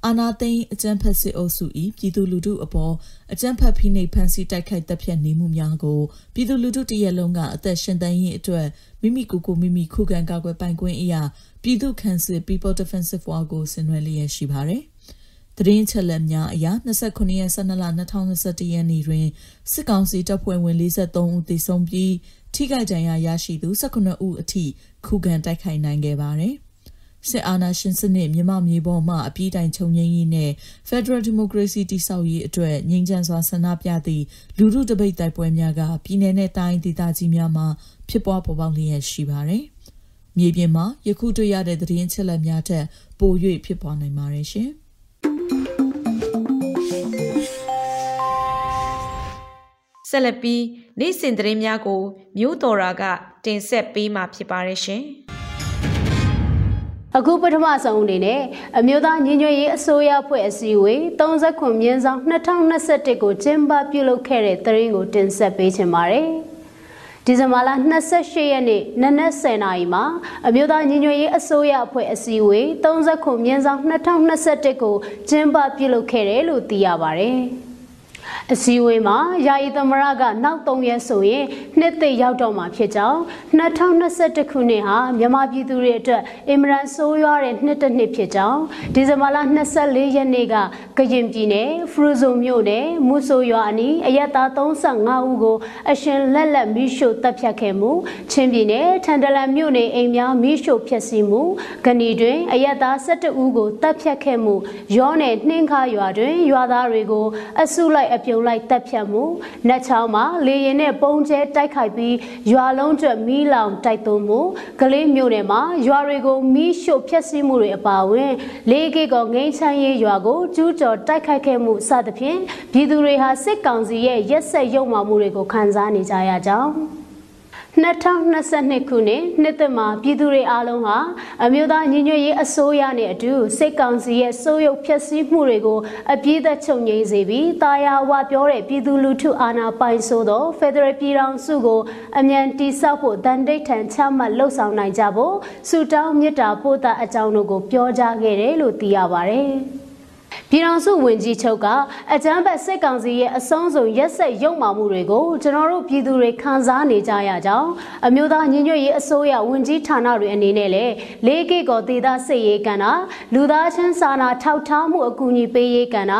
အာနာသိန်းအကြမ်းဖက်စစ်အုပ်စု၏ပြည်သူလူထုအပေါ်အကြမ်းဖက်ဖိနှိပ်ဖန်ဆီးတိုက်ခိုက်တပ်ဖြတ်နေမှုများကိုပြည်သူလူထုတရက်လုံးကအသက်ရှင်သန်ရေးအတွက်မိမိကိုယ်ကိုမိမိခုခံကာကွယ်ပိုင်ခွင့်အရာပြည်သူ့ခန့်စစ် People Defensive War ကိုဆင်နွှဲလျက်ရှိပါတယ်။ သတင်းချက်လက်များအရ29ရက်12လ2021ရက်နေ့တွင်စစ်ကောင်စီတပ်ဖွဲ့ဝင်43ဦးသေဆုံးပြီးထိခိုက်ဒဏ်ရာရရှိသူ18ဦးအထိခုခံတိုက်ခိုက်နိုင်ခဲ့ပါတယ်။စစ်အာဏာရှင်စနစ်မြမမြေပေါ်မှအပြည့်တိုင်ချုပ်ငြိမ်းရေးနဲ့ Federal Democracy တည်ဆောက်ရေးအတွက်ငြိမ်းချမ်းစွာဆန္ဒပြသည့်လူထုတပိတ်တိုက်ပွဲများကပြည်내နဲ့တိုင်းဒေသကြီးများမှာဖြစ်ပွားပေါ်ပေါက်လျက်ရှိပါတယ်။မြေပြင်မှာယခုတွေ့ရတဲ့သတင်းချက်လက်များထက်ပို၍ဖြစ်ပွားနိုင်ပါတယ်ရှင်။ ဆက်လက်ပြီးနေ့စဉ်သတင်းများကိုမျိုးတော်ရာက တင်ဆက်ပေးမှာဖြစ်ပါတယ်ရှင်။အခုပထမဆုံးအနေနဲ့အမျိုးသားညီညွတ်ရေးအစိုးရဖွဲ့အစည်းအဝေး39မြင်းဆောင်2021ကိုကျင်းပပြုလုပ်ခဲ့တဲ့သတင်းကိုတင်ဆက်ပေးချင်ပါတယ်။ ဒီဇင်ဘာလ28ရက်နေ့နနက်10:00နာရီမှာအမျိုးသားညီညွတ်ရေးအစိုးရအဖွဲ့အစည်းအဝေး39မြင်းဆောင်2021ကိုကျင်းပပြုလုပ်ခဲ့တယ်လို့သိရပါတယ်။ အစည်းအဝေးမှာယာယီသမရကနောက်၃ရက်ဆိုရင်နှစ်သိရောက်တော့မှာဖြစ်ကြောင်း2021ခုနှစ်ဟာမြန်မာပြည်သူတွေအတွက်အင်မရန်ဆိုးရွားတဲ့နှစ်တစ်နှစ်ဖြစ်ကြောင်းဒီဇင်ဘာလ24ရက်နေ့ကကရင်ပြည်နယ်ဖရူဇုံမြို့နယ်မူဆိုရွာအနီးအရက်သား35ဦးကိုအရှင်လက်လက်မိရှို့တပ်ဖြတ်ခဲ့မှုချင်းပြည်နယ်ထန်တလန်မြို့နယ်အိမ်များမိရှို့ဖျက်ဆီးမှုဂဏီတွင်အရက်သား17ဦးကိုတပ်ဖြတ်ခဲ့မှုရောနယ်နှင်းခါရွာတွင်ရွာသားတွေကိုအစုလိုက်အပြုံလိုက်တပ်ဖြတ်မှုနတ်ချောင်းမှာလေရင်နဲ့ပုံကျဲတိုက်ခိုက်ပြီးရွာလုံးကျွတ်မီးလောင်တိုက်သွင်းမှုကလေးမျိုးတွေမှာရွာတွေကိုမီးရှို့ဖျက်ဆီးမှုတွေအပါအဝင်လေးကေကောငိမ့်ချမ်းရေးရွာကိုကျူးကျော်တိုက်ခိုက်ခဲ့မှုစသဖြင့်ပြည်သူတွေဟာစစ်ကောင်စီရဲ့ရက်ဆက်ရုံမှမှုတွေကိုခံစားနေကြရကြောင်း 2022ခုနှစ်နှစ်သက်မှာပြည်သူတွေအားလုံးဟာအမျိုးသားညီညွတ်ရေးအစိုးရနဲ့အတူစိတ်ကောင်စီရဲ့စိုးရုပ်ဖျက်ဆီးမှုတွေကိုအပြည့်သက်ချုပ်ငြိမ်းစေပြီးတာယာဝပြောတဲ့ပြည်သူလူထုအာဏာပိုင်ဆိုသောဖက်ဒရယ်ပြည်ထောင်စုကိုအမြန်တိဆောက်ဖို့တန်တိတ်ထန်ချမှတ်လှုပ်ဆောင်နိုင်ကြဖို့စုတောင်းမြစ်တာပို့တာအကြောင်းတို့ကိုပြောကြားခဲ့တယ်လို့သိရပါတယ်။ ပြည်ထောင်စုဝန်ကြီးချုပ်ကအကြမ်းဖက်စစ်ကောင်စီရဲ့အဆုံးစုံရက်ဆက်ရုံမှမှုတွေကိုကျွန်တော်တို့ပြည်သူတွေခံစားနေကြရကြောင်းအမျိုးသားညီညွတ်ရေးအစိုးရဝန်ကြီးဌာနတွေအနေနဲ့လည်းလေးကိကောဒေသစစ်ရေးကဏ္ဍလူသားချင်းစာနာထောက်ထားမှုအကူအညီပေးရေးကဏ္ဍ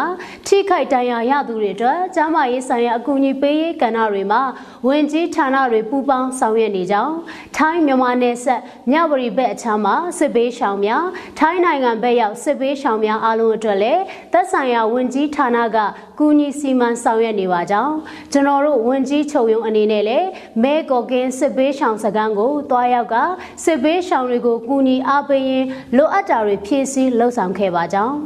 ထိခိုက်ဒဏ်ရာရသူတွေအတွက်ကျန်းမာရေးဆိုင်ရာအကူအညီပေးရေးကဏ္ဍတွေမှာဝန်ကြီးဌာနတွေပူးပေါင်းဆောင်ရွက်နေကြောင်းထိုင်းမြန်မာနယ်စပ်မြဝတီဘက်အခြမ်းမှာစစ်ဘေးရှောင်များထိုင်းနိုင်ငံဘက်ရောက်စစ်ဘေးရှောင်များအားလုံးအတွက်လည်းသက်ဆိုင်ရာဝန်ကြီးဌာနကကူညီစီမံဆောင်ရွက်နေပါကြောင်းကျွန်တော်တို့ဝန်ကြီးချုပ်ရုံအနေနဲ့လည်းမဲကော်ကင်းစစ်ဘေးရှောင်စခန်းကိုတွားရောက်ကစစ်ဘေးရှောင်တွေကိုကူညီအားပေးရင်းလိုအပ်တာတွေဖြည့်ဆည်းလှုပ်ဆောင်ခဲ့ပါကြောင်း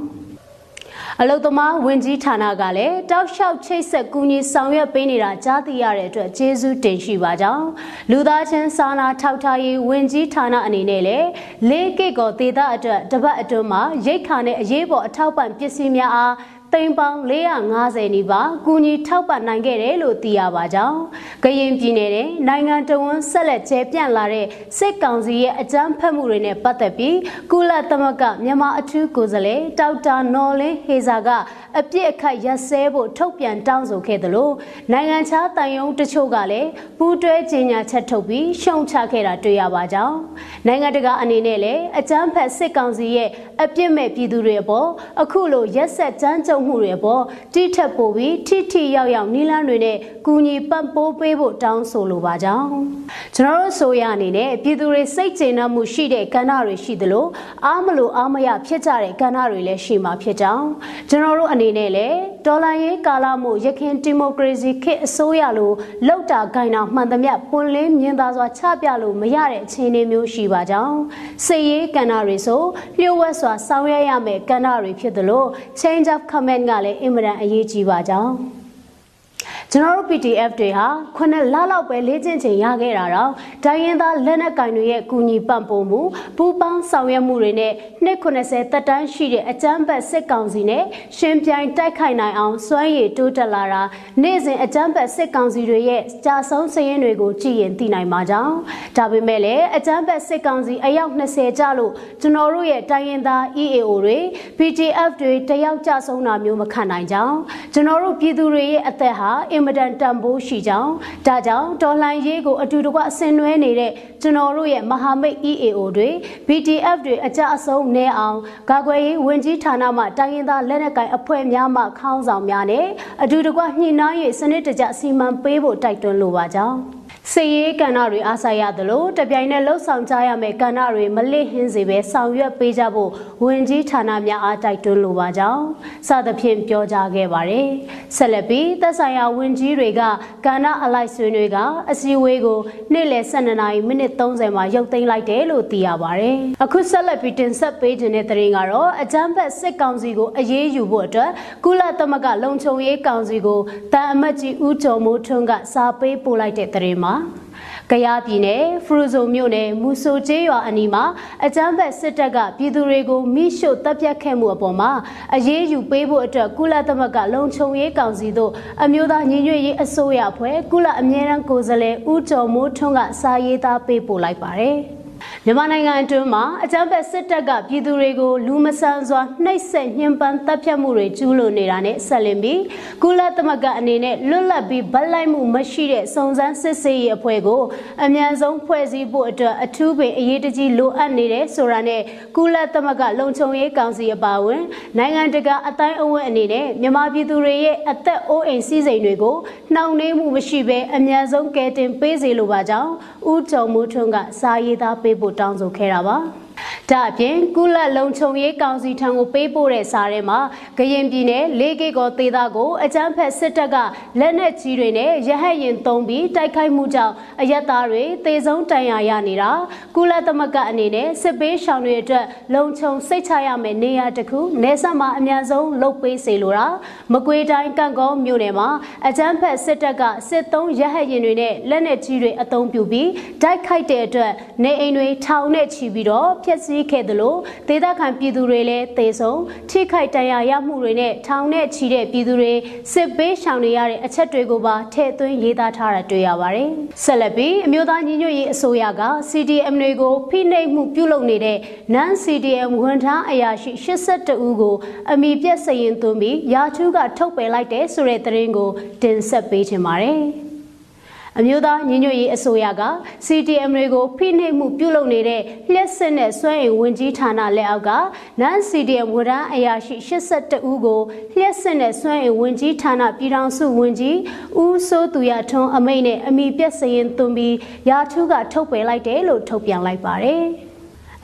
အလုသမားဝင်ကြီးဌာနကလည်းတောက်လျှောက်ချိတ်ဆက်ကူညီဆောင်ရွက်ပေးနေတာကြားသိရတဲ့အတွက်ကျေးဇူးတင်ရှိပါကြောင်းလူသားချင်းစာနာထောက်ထားရေးဝင်ကြီးဌာနအနေနဲ့လည်းလေးကိတ်ကောဒေသအတွက်တပတ်အတွင်းမှာရိတ်ခါနဲ့အရေးပေါ်အထောက်ပံ့ပစ္စည်းများအား သိန်းပေါင်း450နီးပါးကူညီထောက်ပံ့နိုင်ခဲ့တယ်လို့သိရပါကြောင်းကရင်ပြည်နယ်တဲ့နိုင်ငံတော်ဝန်ဆက်လက်ကျဲပြန့်လာတဲ့စစ်ကောင်စီရဲ့အကြမ်းဖက်မှုတွေနဲ့ပတ်သက်ပြီးကုလသမဂ္ဂမြန်မာအထူးကိုယ်စားလှယ်ဒေါက်တာနော်လင်းဟေဇာကအပြစ်အခတ်ရက်စဲဖို့ထုတ်ပြန်တောင်းဆိုခဲ့တယ်လို့နိုင်ငံခြားတန်ယုံတချို့ကလည်းပူးတွဲကြေညာချက်ထုတ်ပြီးရှုံချခဲ့တာတွေ့ရပါကြောင်းနိုင်ငံတကာအနေနဲ့လည်းအကြမ်းဖက်စစ်ကောင်စီရဲ့အပြစ်မဲ့ပြည်သူတွေအပေါ်အခုလိုရက်ဆက်ကြမ်းကြုတ်ချုပ်မှုတွေအပေါ်တိထက်ပိုပြီးထိထိရောက်ရောက်နီလန်းတွေနဲ့ကူညီပံ့ပိုးပေးဖို့တောင်းဆိုလိုပါကြောင်းကျွန်တော်တို့ဆိုရအနေနဲ့ပြည်သူတွေစိတ်ကျေနပ်မှုရှိတဲ့ကဏ္ဍတွေရှိသလိုအားမလို့အားမရဖြစ်ကြတဲ့ကဏ္ဍတွေလည်းရှိမှာဖြစ်ကြောင်းကျွန်တော်တို့အနေနဲ့လည်းဒေါ်လာရေးကာလမှုရခိုင်ဒီမိုကရေစီခေတ်အစိုးရလိုလောက်တာဂိုင်နာမှန်သမျှပွင့်လင်းမြင်သာစွာချပြလို့မရတဲ့အခြေအနေမျိုးရှိပါကြောင်းစိတ်ရေးကဏ္ဍတွေဆိုလျှို့ဝှက်စွာဆောင်ရွက်ရမယ့်ကဏ္ဍတွေဖြစ်သလို change of comment ကလည်းအင်မတန်အရေးကြီးပါကြောင်း ကျွန်တော်တို့ PDF တွေဟာခုနှစ်လလောက်ပဲလေ့ကျင့်ချိန်ရခဲ့တာတော့ဒိုင်းရင်သားလက်နက်ကင်တွေရဲ့ကူညီပံ့ပိုးမှုပူးပေါင်းဆောင်ရွက်မှုတွေနဲ့နှစ်90တက်တန်းရှိတဲ့အကြမ်းဖက်စစ်ကောင်စီနဲ့ရှင်ပြိုင်တိုက်ခိုက်နိုင်အောင်စွမ်းရည်တိုးတက်လာတာနေ့စဉ်အကြမ်းဖက်စစ်ကောင်စီတွေရဲ့ကြာဆုံးစရင်တွေကိုကြည့်ရင်သိနိုင်မှာကြောင်းဒါပေမဲ့လည်းအကြမ်းဖက်စစ်ကောင်စီအယောက်20ကျလို့ကျွန်တော်တို့ရဲ့တိုင်းရင်သား EAO တွေ PTF တွေတယောက်ကြဆုံးတာမျိုးမခံနိုင်ကြောင်းကျွန်တော်တို့ပြည်သူတွေရဲ့အသက်ဟာအင်မတန်တန်ဖိုးရှိကြောင်းဒါကြောင့်ဒေါ်လာရေးကိုအတူတကွဆင်နွှဲနေတဲ့ကျွန်တော်တို့ရဲ့မဟာမိတ် EAO တွေ BTF တွေအကြအဆုံးနဲအောင်ကာကွယ်ရေးဝန်ကြီးဌာနမှတိုင်းရင်းသားလက်နက်ကိုင်အဖွဲ့များမှခေါင်းဆောင်များနဲ့အတူတကွညှိနှိုင်း၍စနစ်တကျစီမံပေးဖို့တိုက်တွန်းလိုပါကြောင်း စေရေးကဏ္ဍတွေအားဆိုင်ရသလိုတပြိုင်နက်လှုပ်ဆောင်ကြရမယ့်ကဏ္ဍတွေမလစ်ဟင်းစေပဲဆောင်ရွက်ပေးကြဖို့ဝန်ကြီးဌာနများအားတိုက်တွန်းလိုပါကြောင်းစသဖြင့်ပြောကြားခဲ့ပါတယ်။ဆက်လက်ပြီးသက်ဆိုင်ရာဝန်ကြီးတွေကကဏ္ဍအလိုက်ဆွေးနွေးကအစည်းအဝေးကိုနေ့လယ်12နာရီမိနစ်30မှာရုပ်သိမ်းလိုက်တယ်လို့သိရပါတယ်။အခုဆက်လက်ပြီးတင်ဆက်ပေးခြင်းတဲ့သတင်းကတော့အကြမ်းဖက်စစ်ကောင်စီကိုအရေးယူဖို့အတွက်ကုလသမဂ္ဂလုံခြုံရေးကောင်စီကိုတန်အမတ်ကြီးဦးကျော်မိုးထွန်းကစာပေးပို့လိုက်တဲ့သတင်းမှာ ကယားပြည်နယ်ဖရူဇုံမြို့နယ်မူဆိုကျေးရွာအနီးမှာအကြမ်းဖက်စစ်တပ်ကပြည်သူတွေကိုမိရှို့တပ်ဖြတ်ခဲ့မှုအပေါ်မှာအရေးယူပေးဖို့အတွက်ကုလသမဂ္ဂလုံခြုံရေးကောင်စီတို့အမျိုးသားညီညွတ်ရေးအစိုးရဖွဲ့ကုလအမြဲတမ်းကိုယ်စားလှယ်ဦးကျော်မိုးထွန်းကစာရေးသားပေးပို့လိုက်ပါတယ်။ မြန်မာနိုင်ငံအတွင်းမှာအကြမ်းဖက်စစ်တပ်ကပြည်သူတွေကိုလူမဆန်စွာနှိပ်စက်ညှဉ်းပန်းတပ်ဖြတ်မှုတွေကျူးလွန်နေတာနဲ့ဆက်လင်းပြီးကုလသမဂ္ဂအနေနဲ့လွတ်လပ်ပြီးဗတ်လိုက်မှုမရှိတဲ့စုံစမ်းစစ်ဆေးရေးအဖွဲ့ကိုအမြန်ဆုံးဖွဲ့စည်းဖို့အတွက်အထူးပင်အရေးတကြီးလိုအပ်နေတယ်ဆိုတာနဲ့ကုလသမဂ္ဂလုံခြုံရေးကောင်စီအပါအဝင်နိုင်ငံတကာအတိုင်းအဝန်းအနေနဲ့မြန်မာပြည်သူတွေရဲ့အသက်အိုးအိမ်စီးစိမ်တွေကိုနှောင့်နှေးမှုမရှိဘဲအမြန်ဆုံးကယ်တင်ပေးစေလိုပါကြောင်းဦးကျော်မိုးထွန်းကစာရေးသားပေးဖို့တောင်းဆိုခဲ့တာပါဒါအပြင်ကုလလုံခြုံရေးကောင်စီထံကိုပေးပို့တဲ့စာထဲမှာကရင်ပြည်နယ်လေးကေကောသေသားကိုအကြမ်းဖက်စစ်တပ်ကလက်နက်ကြီးတွေနဲ့ရဟတ်ရင်သုံးပြီးတိုက်ခိုက်မှုကြောင့်အရက်သားတွေသေဆုံးတန်ရာရနေတာကုလသမဂ္ဂအနေနဲ့စစ်ပေးရှောင်တွေအတွက်လုံခြုံစိတ်ချရမယ့်နေရာတစ်ခုနေဆက်မှာအများဆုံးလှုပ်ပေးစေလိုတာမကွေးတိုင်းကန့်ကောမြို့နယ်မှာအကြမ်းဖက်စစ်တပ်ကစစ်သုံးရဟတ်ရင်တွေနဲ့လက်နက်ကြီးတွေအသုံးပြုပြီးတိုက်ခိုက်တဲ့အတွက်နေအိမ်တွေထောင်နဲ့ချီပြီးတော့ဖျက်ဆီးခဲ့သလိုဒေသခံပြည်သူတွေလည်းသေဆုံးထိခိုက်ဒဏ်ရာရမှုတွေနဲ့ထောင်နဲ့ချီတဲ့ပြည်သူတွေစစ်ပေးရှောင်နေရတဲ့အချက်တွေကိုပါထည့်သွင်းရေးသားထားတာတွေ့ရပါတယ်။ဆက်လက်ပြီးအမျိုးသားညီညွတ်ရေးအစိုးရက CDM တွေကိုဖိနှိပ်မှုပြုလုပ်နေတဲ့ non CDM ဝန်ထမ်းအရာရှိ82ဦးကိုအမိပြက်စရင်သွင်းပြီးရာထူးကထုတ်ပယ်လိုက်တဲ့ဆိုတဲ့သတင်းကိုတင်ဆက်ပေးချင်ပါတယ်။ အမျိုးသားညီညွတ်ရေးအစိုးရက CTM တွေကိုဖိနှိပ်မှုပြုလုပ်နေတဲ့လျှက်စစ်နဲ့စွမ်းအင်ဝင်ကြီးဌာနလက်အောက်ကနန် CTM ဝန်ထမ်းအရာရှိ82ဦးကိုလျှက်စစ်နဲ့စွမ်းအင်ဝင်ကြီးဌာနပြည်ထောင်စုဝန်ကြီးဦးစိုးသူရထွန်းအမိန့်နဲ့အမိပြက်စရင်သွင်းပြီးရာထူးကထုတ်ပယ်လိုက်တယ်လို့ထုတ်ပြန်လိုက်ပါတယ်။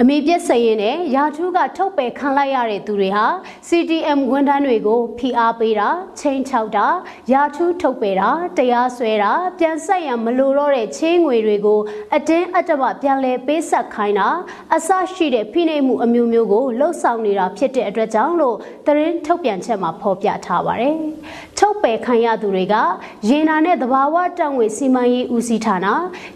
အမေပြက်စရင်နဲ့ယာထူးကထုတ်ပယ်ခံလိုက်ရတဲ့သူတွေဟာ CTM ဝန်ထမ်းတွေကိုဖိအားပေးတာချိန်ချောက်တာယာထူးထုတ်ပယ်တာတရားစွဲတာပြန်ဆက်ရန်မလိုတော့တဲ့ချင်းငွေတွေကို အတင်းအတမပြန်လဲပေးဆက်ခိုင်းတာအဆရှိတဲ့ဖိနှိပ်မှုအမျိုးမျိုးကိုလှုပ်ဆောင်နေတာဖြစ်တဲ့အတွက်ကြောင့်လို့သတင်းထုတ်ပြန်ချက်မှာဖော်ပြထားပါတယ်။ထုတ်ပယ်ခံရသူတွေကရေနာနဲ့သဘာဝတံငွေစီမံရေးဦးစီးဌာန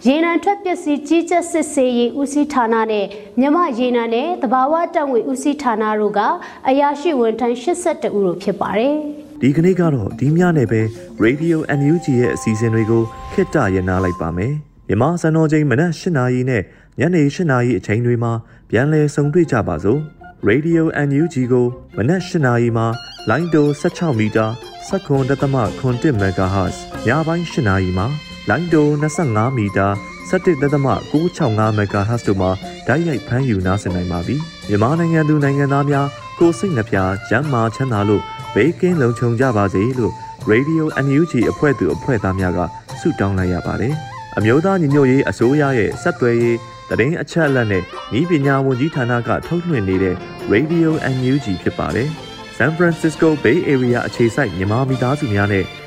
ရေနံထွက်ပစ္စည်းကြီးကြပ်စစ်ဆေးရေးဦးစီးဌာနနဲ့မြမရေနံနဲ့တဘာဝတပ်ငွေဦးစီးဌာနတို့ကအရာရှိဝန်ထမ်း82ဦးတို့ဖြစ်ပါတယ်။ဒီကနေ့ကတော့ဒီညနေပဲ Radio NUG ရဲ့အစီအစဉ်တွေကိုခਿੱတရနာလိုက်ပါမယ်။မြမစံတော်ချိန်မနက်၈နာရီနဲ့ညနေ၈နာရီအချိန်တွေမှာပြန်လည်ဆုံတွေ့ကြပါစို့။ Radio NUG ကိုမနက်၈နာရီမှာလိုင်းတို16မီတာ7.7 MHz ညပိုင်း၈နာရီမှာလိုင်းတို25မီတာ 17.665 MHz တို့မှာဓာတ်ရိုက်ဖမ်းယူနားဆင်နိုင်ပါပြီ။မြန်မာနိုင်ငံသူနိုင်ငံသားများကိုစိတ်နှပြကျန်းမာချမ်းသာလို့ဘေးကင်းလုံခြုံကြပါစေလို့ Radio NUG အဖွဲ့သူအဖွဲ့သားများကဆုတောင်းလိုက်ရပါတယ်။အမျိုးသားညီညွတ်ရေးအစိုးရရဲ့စက်သွယ်ရေးသတင်းအချက်အလက်နဲ့ဤပညာဝန်ကြီးဌာနကထုတ်လွှင့်နေတဲ့ Radio NUG ဖြစ်ပါတယ်။ San Francisco Bay Area အခြေစိုက်မြန်မာမိသားစုများနဲ့